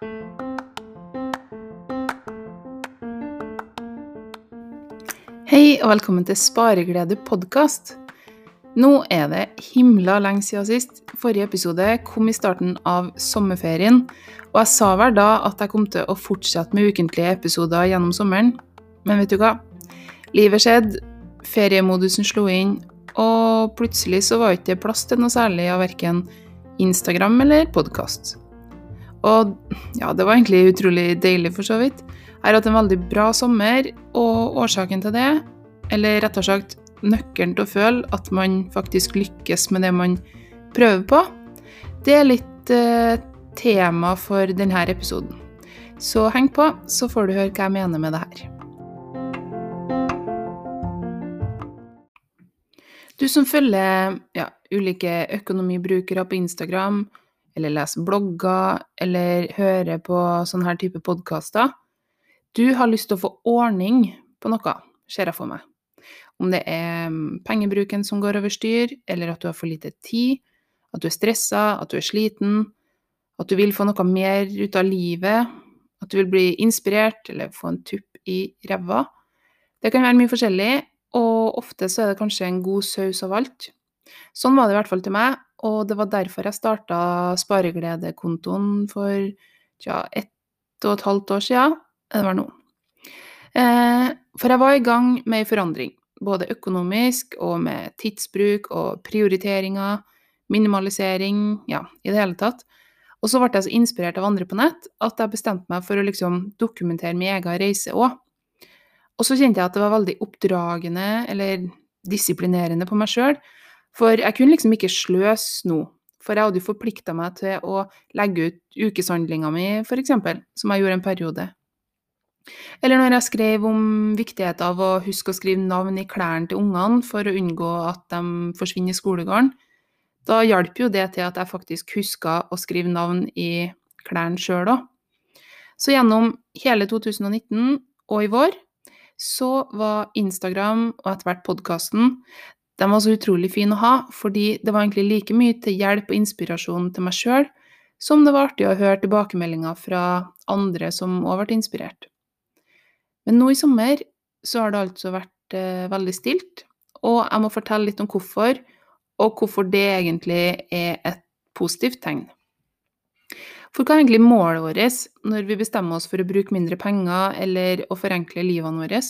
Hei og velkommen til Spareglede podkast. Nå er det himla lenge siden sist. Forrige episode kom i starten av sommerferien, og jeg sa vel da at jeg kom til å fortsette med ukentlige episoder gjennom sommeren. Men vet du hva? Livet skjedde, feriemodusen slo inn, og plutselig så var det ikke plass til noe særlig av verken Instagram eller podkast. Og ja, det var egentlig utrolig deilig, for så vidt. Jeg har hatt en veldig bra sommer, og årsaken til det, eller rett og slett nøkkelen til å føle at man faktisk lykkes med det man prøver på, det er litt eh, tema for denne episoden. Så heng på, så får du høre hva jeg mener med det her. Du som følger ja, ulike økonomibrukere på Instagram, eller leser blogger, eller hører på sånne her type podkaster, du har lyst til å få ordning på noe, ser jeg for meg. Om det er mm, pengebruken som går over styr, eller at du har for lite tid, at du er stressa, at du er sliten, at du vil få noe mer ut av livet, at du vil bli inspirert eller få en tupp i ræva. Det kan være mye forskjellig, og ofte så er det kanskje en god saus av alt. Sånn var det i hvert fall til meg, og det var derfor jeg starta Sparegledekontoen for tja, ett og et halvt år siden det var nå. Eh, for jeg var i gang med ei forandring, både økonomisk og med tidsbruk og prioriteringer, minimalisering, ja, i det hele tatt. Og så ble jeg så inspirert av andre på nett at jeg bestemte meg for å liksom dokumentere min egen reise òg. Og så kjente jeg at det var veldig oppdragende, eller disiplinerende på meg sjøl, for jeg kunne liksom ikke sløse nå. For jeg hadde jo forplikta meg til å legge ut ukeshandlinga mi, f.eks., som jeg gjorde en periode. Eller når jeg skrev om viktigheten av å huske å skrive navn i klærne til ungene for å unngå at de forsvinner i skolegården, da hjalp jo det til at jeg faktisk huska å skrive navn i klærne sjøl òg. Så gjennom hele 2019 og i vår så var Instagram og etter hvert podkasten de var så utrolig fine å ha, fordi det var egentlig like mye til hjelp og inspirasjon til meg sjøl som det var artig å høre tilbakemeldinger fra andre som òg ble inspirert. Men nå i sommer så har det altså vært eh, veldig stilt, og jeg må fortelle litt om hvorfor, og hvorfor det egentlig er et positivt tegn. For hva er egentlig målet vårt når vi bestemmer oss for å bruke mindre penger eller å forenkle livene våre?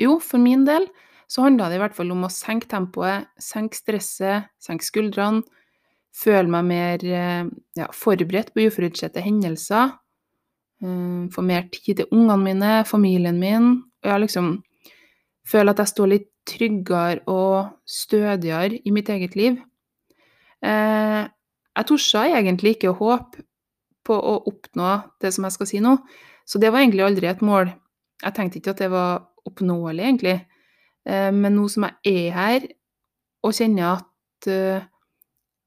Jo, for min del så handla det i hvert fall om å senke tempoet, senke stresset, senke skuldrene, føle meg mer eh, ja, forberedt på uforutsette hendelser, Eh, få mer tid til ungene mine, familien min. Og jeg liksom føler at jeg står litt tryggere og stødigere i mitt eget liv. Eh, jeg torde egentlig ikke å håpe på å oppnå det som jeg skal si nå, så det var egentlig aldri et mål. Jeg tenkte ikke at det var oppnåelig, egentlig. Eh, men nå som jeg er her og kjenner at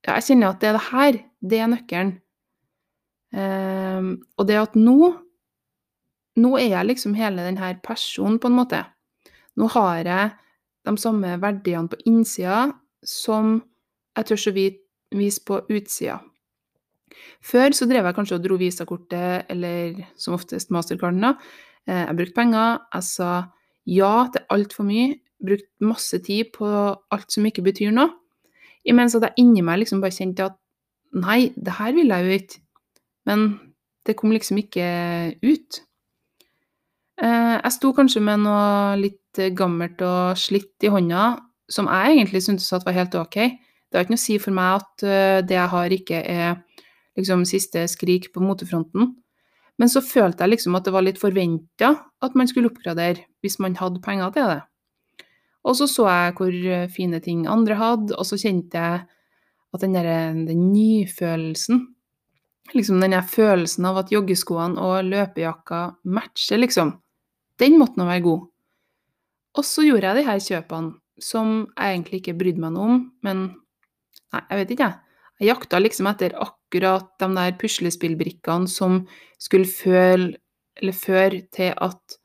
ja, Jeg kjenner at det er det her, det er nøkkelen. Um, og det at nå Nå er jeg liksom hele denne personen, på en måte. Nå har jeg de samme verdiene på innsida som jeg tør å vise på utsida. Før så drev jeg kanskje og dro visakortet, eller som oftest mastercarden, da. Eh, jeg brukte penger, jeg sa ja til altfor mye, brukt masse tid på alt som ikke betyr noe. Imens at jeg inni meg liksom bare kjente at nei, det her vil jeg jo ikke. Men det kom liksom ikke ut. Eh, jeg sto kanskje med noe litt gammelt og slitt i hånda, som jeg egentlig syntes at var helt ok. Det har ikke noe å si for meg at eh, det jeg har, ikke er liksom siste skrik på motefronten. Men så følte jeg liksom at det var litt forventa at man skulle oppgradere hvis man hadde penger til det. Og så så jeg hvor fine ting andre hadde, og så kjente jeg at den, der, den nyfølelsen liksom den følelsen av at joggeskoene og løpejakka matcher, liksom, den måtte nå være god. Og så gjorde jeg de her kjøpene som jeg egentlig ikke brydde meg noe om, men nei, jeg vet ikke, jeg. Jeg jakta liksom etter akkurat de der puslespillbrikkene som skulle føle, eller føre til at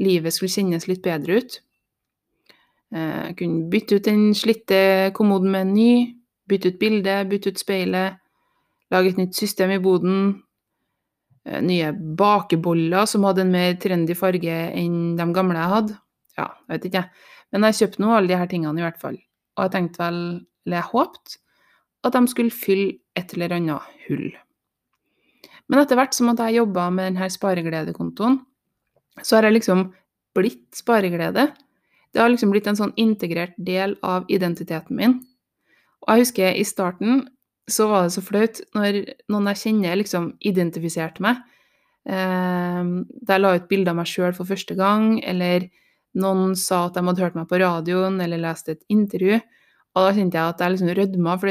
livet skulle kjennes litt bedre ut. Eh, jeg kunne bytte ut den slitte kommoden med en ny, bytte ut bildet, bytte ut speilet, lage et nytt system i boden. eh, nye bakeboller som hadde en mer trendy farge enn de gamle jeg hadde. Ja, jeg vet ikke, jeg. Men jeg kjøpte nå alle de her tingene i hvert fall. Og jeg tenkte vel, eller jeg håpte, at de skulle fylle et eller annet hull. Men etter hvert som at jeg jobba med denne sparegledekontoen, så har jeg liksom blitt spareglede. Det har liksom blitt en sånn integrert del av identiteten min. Og jeg husker i starten så var det så flaut når noen jeg kjenner, liksom identifiserte meg. Eh, da jeg la ut bilde av meg sjøl for første gang, eller noen sa at de hadde hørt meg på radioen eller lest et intervju. Og da kjente jeg at jeg liksom rødma, for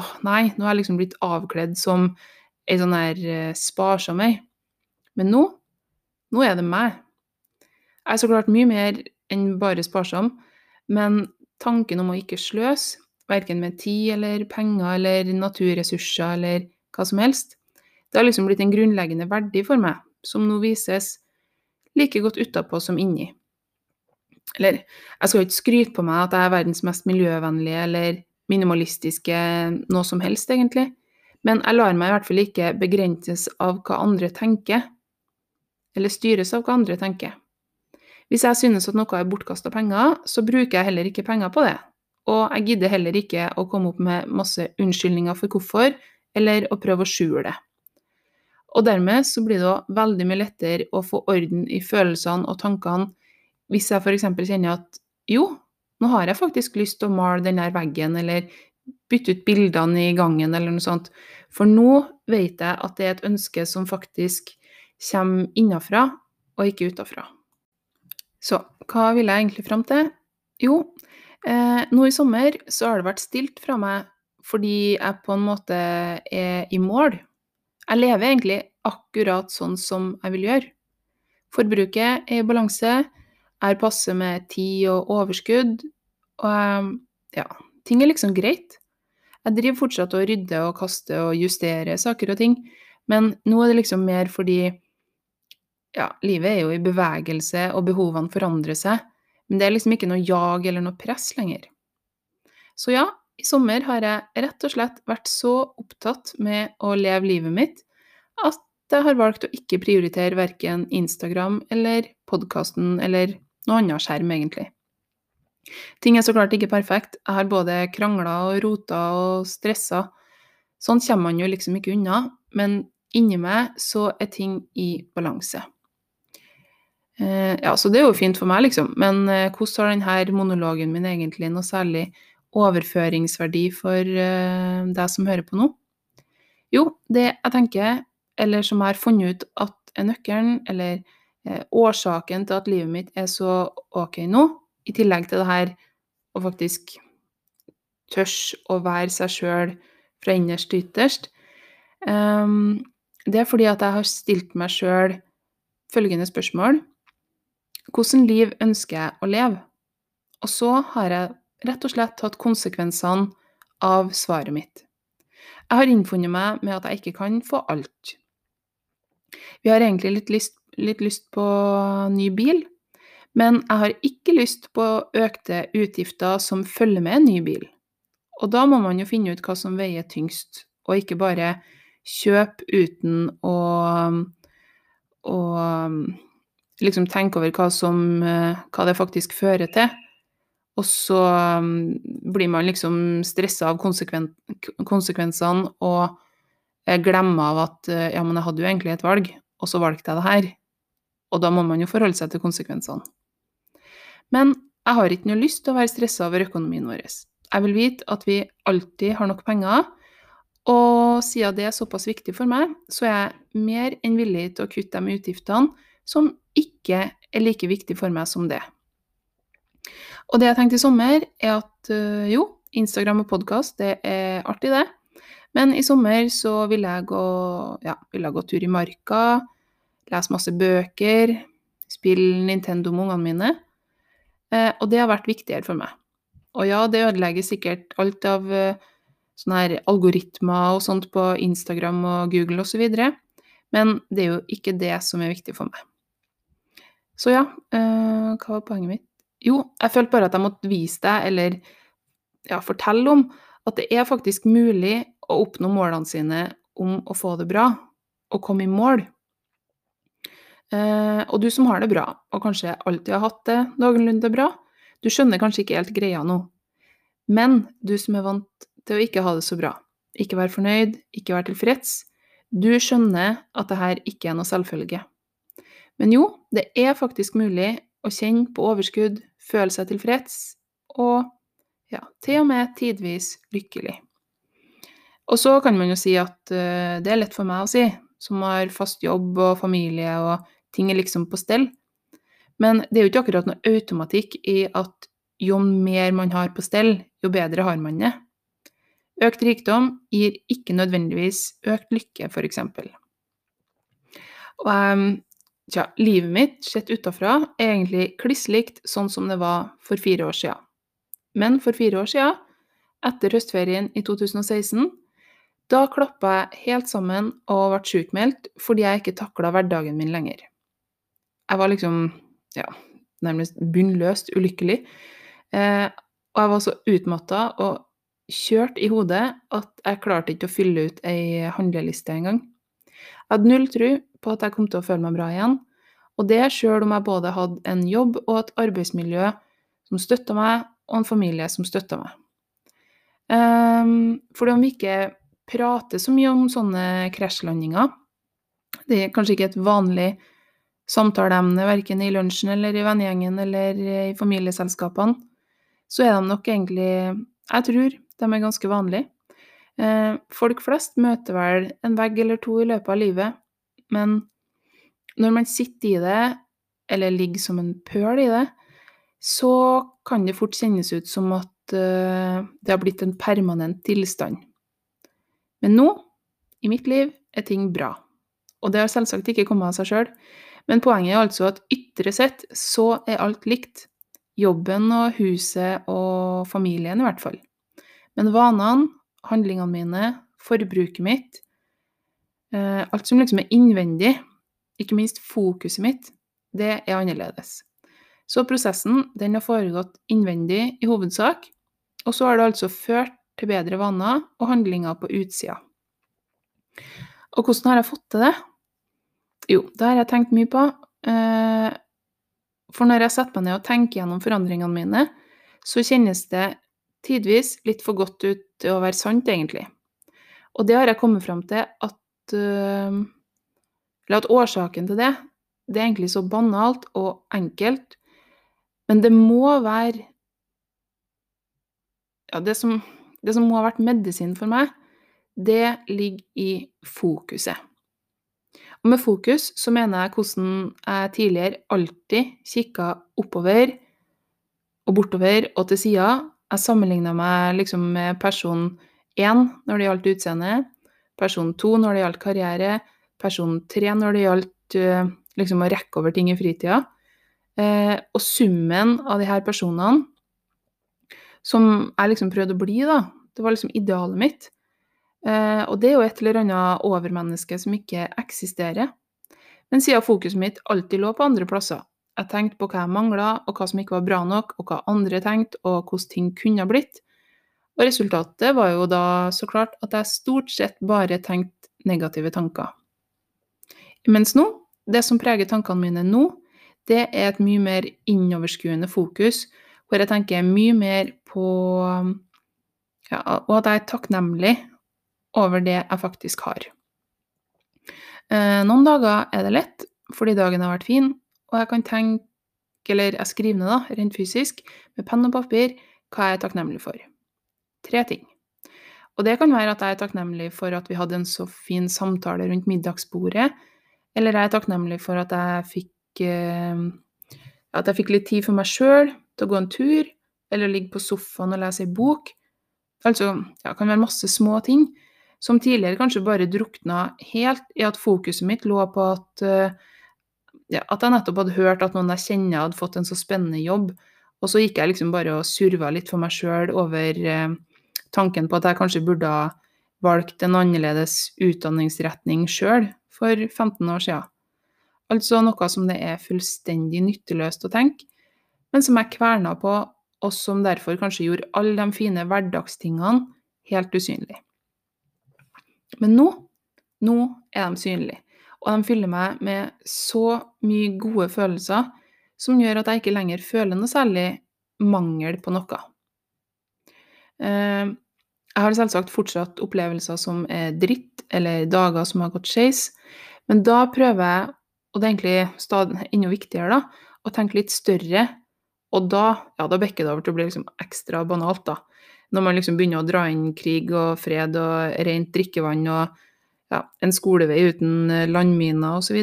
åh, nei, nå har jeg liksom blitt avkledd som ei sånn her eh, sparsom ei. Men nå, nå er det meg. Jeg er så klart mye mer enn bare sparsom, men tanken om å ikke sløse, verken med tid eller penger eller naturressurser eller hva som helst, det har liksom blitt en grunnleggende verdi for meg, som nå vises like godt utapå som inni. Eller jeg skal jo ikke skryte på meg at jeg er verdens mest miljøvennlige eller minimalistiske noe som helst, egentlig. Men jeg lar meg i hvert fall ikke begrenses av hva andre tenker, eller styres av hva andre tenker. Hvis jeg synes at noe er bortkasta penger, så bruker jeg heller ikke penger på det. Og jeg gidder heller ikke å komme opp med masse unnskyldninger for hvorfor, eller å prøve å skjule det. Og dermed så blir det òg veldig mye lettere å få orden i følelsene og tankene hvis jeg f.eks. kjenner at jo, nå har jeg faktisk lyst til å male den der veggen, eller bytte ut bildene i gangen, eller noe sånt. For nå vet jeg at det er et ønske som faktisk kommer innafra, og ikke utafra. Så hva vil jeg egentlig fram til? Jo, eh, nå i sommer så har det vært stilt fra meg fordi jeg på en måte er i mål. Jeg lever egentlig akkurat sånn som jeg vil gjøre. Forbruket er i balanse, er passe med tid og overskudd. Og ehm, ja, ting er liksom greit. Jeg driver fortsatt og rydder og kaster og justerer saker og ting, men nå er det liksom mer fordi ja, livet er jo i bevegelse, og behovene forandrer seg, men det er liksom ikke noe jag eller noe press lenger. Så ja, i sommer har jeg rett og slett vært så opptatt med å leve livet mitt at jeg har valgt å ikke prioritere verken Instagram eller podkasten eller noe annet skjerm, egentlig. Ting er så klart ikke perfekt. Jeg har både krangla og rota og stressa. Sånn kommer man jo liksom ikke unna, men inni meg så er ting i balanse. Eh, ja, så det er jo fint for meg, liksom, men eh, hvordan har denne monologen min egentlig noe særlig overføringsverdi for eh, deg som hører på nå? Jo, det jeg tenker, eller som jeg har funnet ut at er nøkkelen, eller årsaken til at livet mitt er så OK nå, i tillegg til det her å faktisk tørs å være seg sjøl fra innerst til ytterst, um, det er fordi at jeg har stilt meg sjøl følgende spørsmål Hvordan liv ønsker jeg å leve? Og så har jeg rett og slett tatt konsekvensene av svaret mitt. Jeg har innfunnet meg med at jeg ikke kan få alt. Vi har egentlig litt lyst litt lyst på ny bil, men jeg har ikke lyst på økte utgifter som følger med en ny bil. Og da må man jo finne ut hva som veier tyngst, og ikke bare kjøpe uten å, å liksom tenke over hva, som, hva det faktisk fører til. Og så blir man liksom stressa av konsekven konsekvensene og glemmer av at ja, men jeg hadde jo egentlig et valg, og så valgte jeg det her. Og da må man jo forholde seg til konsekvensene. Men jeg har ikke noe lyst til å være stressa over økonomien vår. Jeg vil vite at vi alltid har nok penger, og siden det er såpass viktig for meg, så er jeg mer enn villig til å kutte de utgiftene som ikke er like viktig for meg som det. Og det jeg tenkte i sommer, er at øh, jo, Instagram og podkast, det er artig, det. Men i sommer så ville jeg ja, vil jeg gå tur i marka, lese masse bøker, spille Nintendo med ungene mine. Eh, og det har vært viktigere for meg. Og ja, det ødelegger sikkert alt av eh, sånne her algoritmer og sånt på Instagram og Google osv., men det er jo ikke det som er viktig for meg. Så ja, eh, hva var poenget mitt? Jo, jeg følte bare at jeg måtte vise deg, eller ja, fortelle om, at det er faktisk mulig å oppnå målene sine om å få det bra, og komme i mål. Eh, og du som har det bra, og kanskje alltid har hatt det noenlunde bra, du skjønner kanskje ikke helt greia nå. Men du som er vant til å ikke ha det så bra, ikke være fornøyd, ikke være tilfreds, du skjønner at det her ikke er noe selvfølge. Men jo, det er faktisk mulig å kjenne på overskudd, føle seg tilfreds og ja, til og med tidvis lykkelig. Og så kan man jo si at uh, det er lett for meg å si, som har fast jobb og familie og ting er liksom på stell. Men det er jo ikke akkurat noe automatikk i at jo mer man har på stell, jo bedre har man det. Økt rikdom gir ikke nødvendigvis økt lykke, f.eks. Og um, tja, livet mitt sett utafra er egentlig kliss likt sånn som det var for fire år siden. Men for fire år siden, etter høstferien i 2016, da klappa jeg helt sammen og ble sjukmeldt fordi jeg ikke takla hverdagen min lenger. Jeg var liksom ja, nærmest bunnløst ulykkelig. Eh, og jeg var så utmatta og kjørt i hodet at jeg klarte ikke å fylle ut ei handleliste engang. Jeg hadde null tro på at jeg kom til å føle meg bra igjen, og det sjøl om jeg både hadde en jobb og et arbeidsmiljø som støtta meg, og en familie som støtta meg. Eh, fordi om vi ikke prater så mye om sånne krasjlandinger. Det er kanskje ikke et vanlig samtaleemne verken i lunsjen eller i vennegjengen eller i familieselskapene. Så er de nok egentlig Jeg tror de er ganske vanlige. Eh, folk flest møter vel en vegg eller to i løpet av livet, men når man sitter i det, eller ligger som en pøl i det, så kan det fort kjennes ut som at eh, det har blitt en permanent tilstand. Men nå, i mitt liv, er ting bra. Og det har selvsagt ikke kommet av seg sjøl, men poenget er altså at ytre sett så er alt likt. Jobben og huset og familien, i hvert fall. Men vanene, handlingene mine, forbruket mitt, eh, alt som liksom er innvendig, ikke minst fokuset mitt, det er annerledes. Så prosessen den har foregått innvendig i hovedsak, og så har det altså ført til bedre vaner og handlinger på utsida. Og hvordan har jeg fått til det? Jo, det har jeg tenkt mye på. Eh, for når jeg setter meg ned og tenker gjennom forandringene mine, så kjennes det tidvis litt for godt ut til å være sant, egentlig. Og det har jeg kommet fram til at eh, Eller at årsaken til det, det er egentlig så banalt og enkelt, men det må være Ja, det som det som må ha vært medisin for meg, det ligger i fokuset. Og med fokus så mener jeg hvordan jeg tidligere alltid kikka oppover og bortover og til sida. Jeg sammenligna meg liksom med person én når det gjaldt utseende, person to når det gjaldt karriere, person tre når det gjaldt eh, liksom å rekke over ting i fritida. Eh, og summen av de her personene som jeg liksom prøvde å bli, da. Det var liksom idealet mitt. Eh, og det er jo et eller annet overmenneske som ikke eksisterer. Men siden fokuset mitt alltid lå på andre plasser, jeg tenkte på hva jeg mangla, og hva som ikke var bra nok, og hva andre tenkte, og hvordan ting kunne ha blitt. Og resultatet var jo da så klart at jeg stort sett bare tenkte negative tanker. Mens nå, det som preger tankene mine nå, det er et mye mer innoverskuende fokus, hvor jeg tenker mye mer på ja, Og at jeg er takknemlig over det jeg faktisk har. Eh, noen dager er det lett, fordi dagen har vært fin, og jeg kan tenke, eller jeg skriver ned, rent fysisk, med penn og papir, hva jeg er takknemlig for. Tre ting. Og det kan være at jeg er takknemlig for at vi hadde en så fin samtale rundt middagsbordet, eller jeg er takknemlig for at jeg fikk eh, at jeg fikk litt tid for meg sjøl til å gå en tur, eller ligge på sofaen og lese ei bok. Altså, ja, det kan være masse små ting som tidligere kanskje bare drukna helt i at fokuset mitt lå på at, uh, ja, at jeg nettopp hadde hørt at noen jeg kjenner hadde fått en så spennende jobb, og så gikk jeg liksom bare og surva litt for meg sjøl over uh, tanken på at jeg kanskje burde ha valgt en annerledes utdanningsretning sjøl for 15 år sia. Altså noe som det er fullstendig nytteløst å tenke, men som jeg kverna på, og som derfor kanskje gjorde alle de fine hverdagstingene helt usynlige. Men nå, nå er de synlige. Og de fyller meg med så mye gode følelser som gjør at jeg ikke lenger føler noe særlig mangel på noe. Eh, jeg har selvsagt fortsatt opplevelser som er dritt, eller dager som har gått skeis, men da prøver jeg, og det er egentlig stadig enda viktigere, da, å tenke litt større, og da, ja, da bekker det over til å bli liksom ekstra banalt, da. Når man liksom begynner å dra inn krig og fred og rent drikkevann og ja, en skolevei uten landminer osv.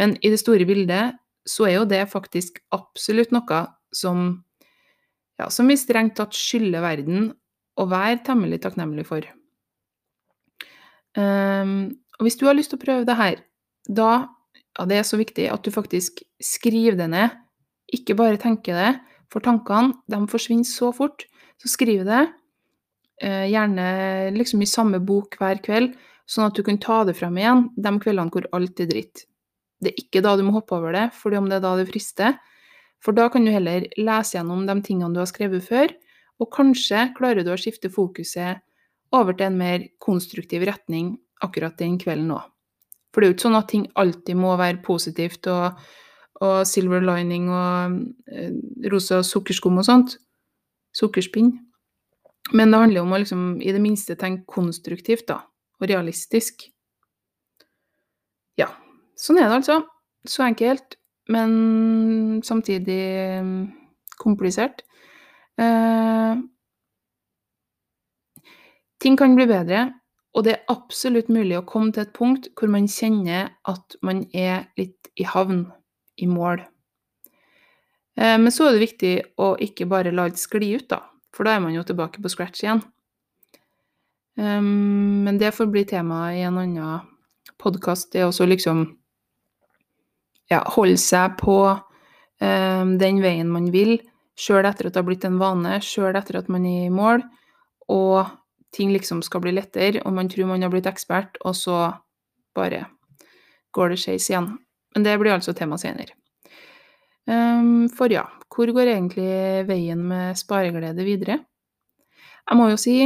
Men i det store bildet så er jo det faktisk absolutt noe som, ja, som vi strengt tatt skylder verden å være temmelig takknemlig for. Um, og hvis du har lyst til å prøve det her, da ja, det er så viktig at du faktisk skriver det ned. Ikke bare tenker det, for tankene de forsvinner så fort. Så skriv det, eh, gjerne liksom i samme bok hver kveld, sånn at du kan ta det frem igjen de kveldene hvor alt er dritt. Det er ikke da du må hoppe over det, fordi om det er da det frister. For da kan du heller lese gjennom de tingene du har skrevet før, og kanskje klarer du å skifte fokuset over til en mer konstruktiv retning akkurat den kvelden òg. For det er jo ikke sånn at ting alltid må være positivt og, og silver lining og eh, rosa sukkerskum og sånt. Sukkerspinn. Men det handler om å liksom, i det minste tenke konstruktivt, da. Og realistisk. Ja. Sånn er det altså. Så enkelt, men samtidig mm, komplisert. Eh, ting kan bli bedre, og det er absolutt mulig å komme til et punkt hvor man kjenner at man er litt i havn, i mål. Eh, men så er det viktig å ikke bare la det skli ut, da, for da er man jo tilbake på scratch igjen. Um, men det får bli tema i en annen podkast. Det er også liksom ja, holde seg på um, den veien man vil, sjøl etter at det har blitt en vane, sjøl etter at man er i mål, og ting liksom skal bli lettere, og man tror man har blitt ekspert, og så bare går det skeis igjen. Men det blir altså tema senere. Um, for ja, hvor går egentlig veien med spareglede videre? Jeg må jo si,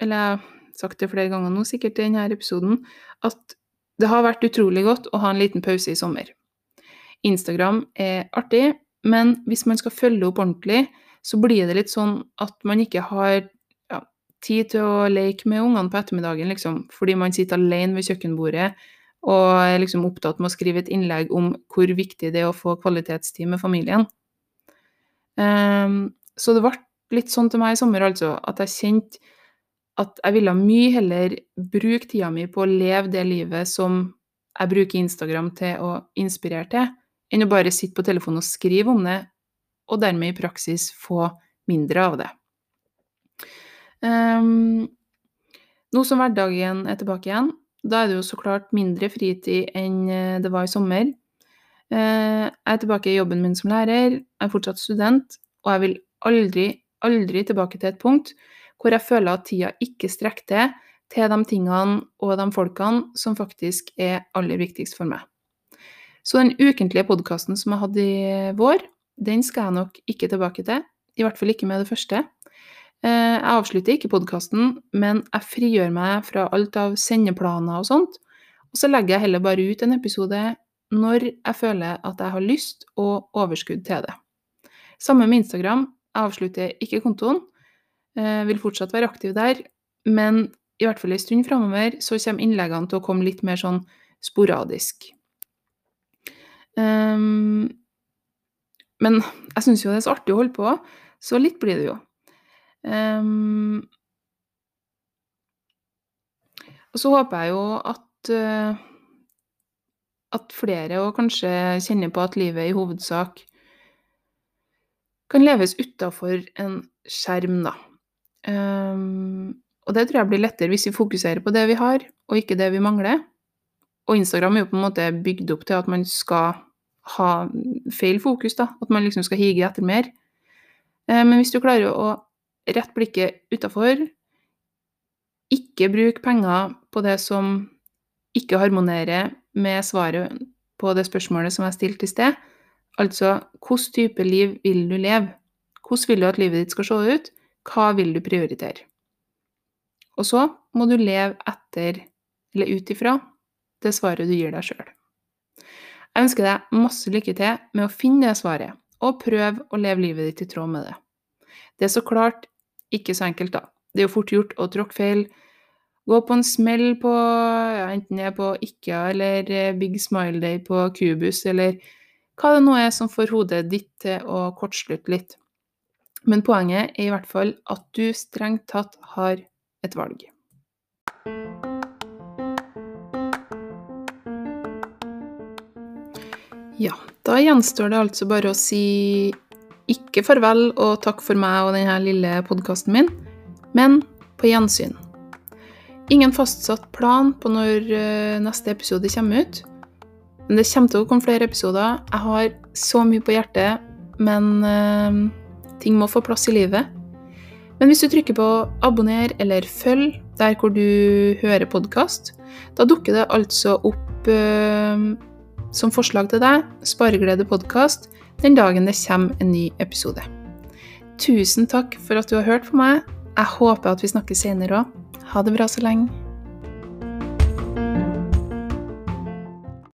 eller jeg har sagt det flere ganger nå sikkert i denne episoden, at det har vært utrolig godt å ha en liten pause i sommer. Instagram er artig, men hvis man skal følge opp ordentlig, så blir det litt sånn at man ikke har ja, tid til å leke med ungene på ettermiddagen, liksom, fordi man sitter alene ved kjøkkenbordet og er liksom opptatt med å skrive et innlegg om hvor viktig det er å få kvalitetstid med familien. Um, så det ble litt sånn til meg i sommer, altså, at jeg kjente at jeg ville mye heller bruke tida mi på å leve det livet som jeg bruker Instagram til å inspirere til, enn å bare sitte på telefonen og skrive om det, og dermed i praksis få mindre av det. Um, nå som hverdagen er tilbake igjen, da er det jo så klart mindre fritid enn eh, det var i sommer. Uh, jeg er tilbake i jobben min som lærer, jeg er fortsatt student, og jeg vil aldri, aldri tilbake til et punkt hvor jeg føler at tida ikke strekker til til de tingene og de folkene som faktisk er aller viktigst for meg. Så den ukentlige podkasten som jeg hadde i vår, den skal jeg nok ikke tilbake til. I hvert fall ikke med det første. Eh, jeg avslutter ikke podkasten, men jeg frigjør meg fra alt av sendeplaner og sånt. Og så legger jeg heller bare ut en episode når jeg føler at jeg har lyst og overskudd til det. Samme med Instagram. Jeg avslutter ikke kontoen. Jeg eh, vil fortsatt være aktiv der, men i hvert fall en stund framover så kommer innleggene til å komme litt mer sånn sporadisk. Um, men jeg syns jo det er så artig å holde på, så litt blir det jo. Um, og så håper jeg jo at uh, at flere òg kanskje kjenner på at livet i hovedsak kan leves utafor en skjerm, da. Um, og det tror jeg blir lettere hvis vi fokuserer på det vi har, og ikke det vi mangler. Og Instagram er jo på en måte bygd opp til at man skal ha feil fokus, da. At man liksom skal hige etter mer. Eh, men hvis du klarer å rette blikket utafor, ikke bruk penger på det som ikke harmonerer med svaret på det spørsmålet som jeg stilte i sted, altså hvilken type liv vil du leve? Hvordan vil du at livet ditt skal se ut? Hva vil du prioritere? Og så må du leve etter, eller ut ifra, det svaret du gir deg sjøl. Jeg ønsker deg masse lykke til med å finne det svaret, og prøve å leve livet ditt i tråd med det. Det er så klart ikke så enkelt, da. Det er jo fort gjort å tråkke feil, gå på en smell på ja, enten det er på IKEA eller eh, Big Smile Day på Cubus, eller hva det nå er som får hodet ditt til å kortslutte litt. Men poenget er i hvert fall at du strengt tatt har et valg. Ja, da gjenstår det altså bare å si ikke farvel og takk for meg og denne lille podkasten min, men på gjensyn. Ingen fastsatt plan på når eh, neste episode kommer ut. Men det kommer til å komme flere episoder. Jeg har så mye på hjertet, men uh, ting må få plass i livet. Men hvis du trykker på abonner eller følg der hvor du hører podkast, da dukker det altså opp uh, som forslag til deg Spareglede podkast den dagen det kommer en ny episode. Tusen takk for at du har hørt på meg. Jeg håper at vi snakkes senere òg. Ha det bra så lenge.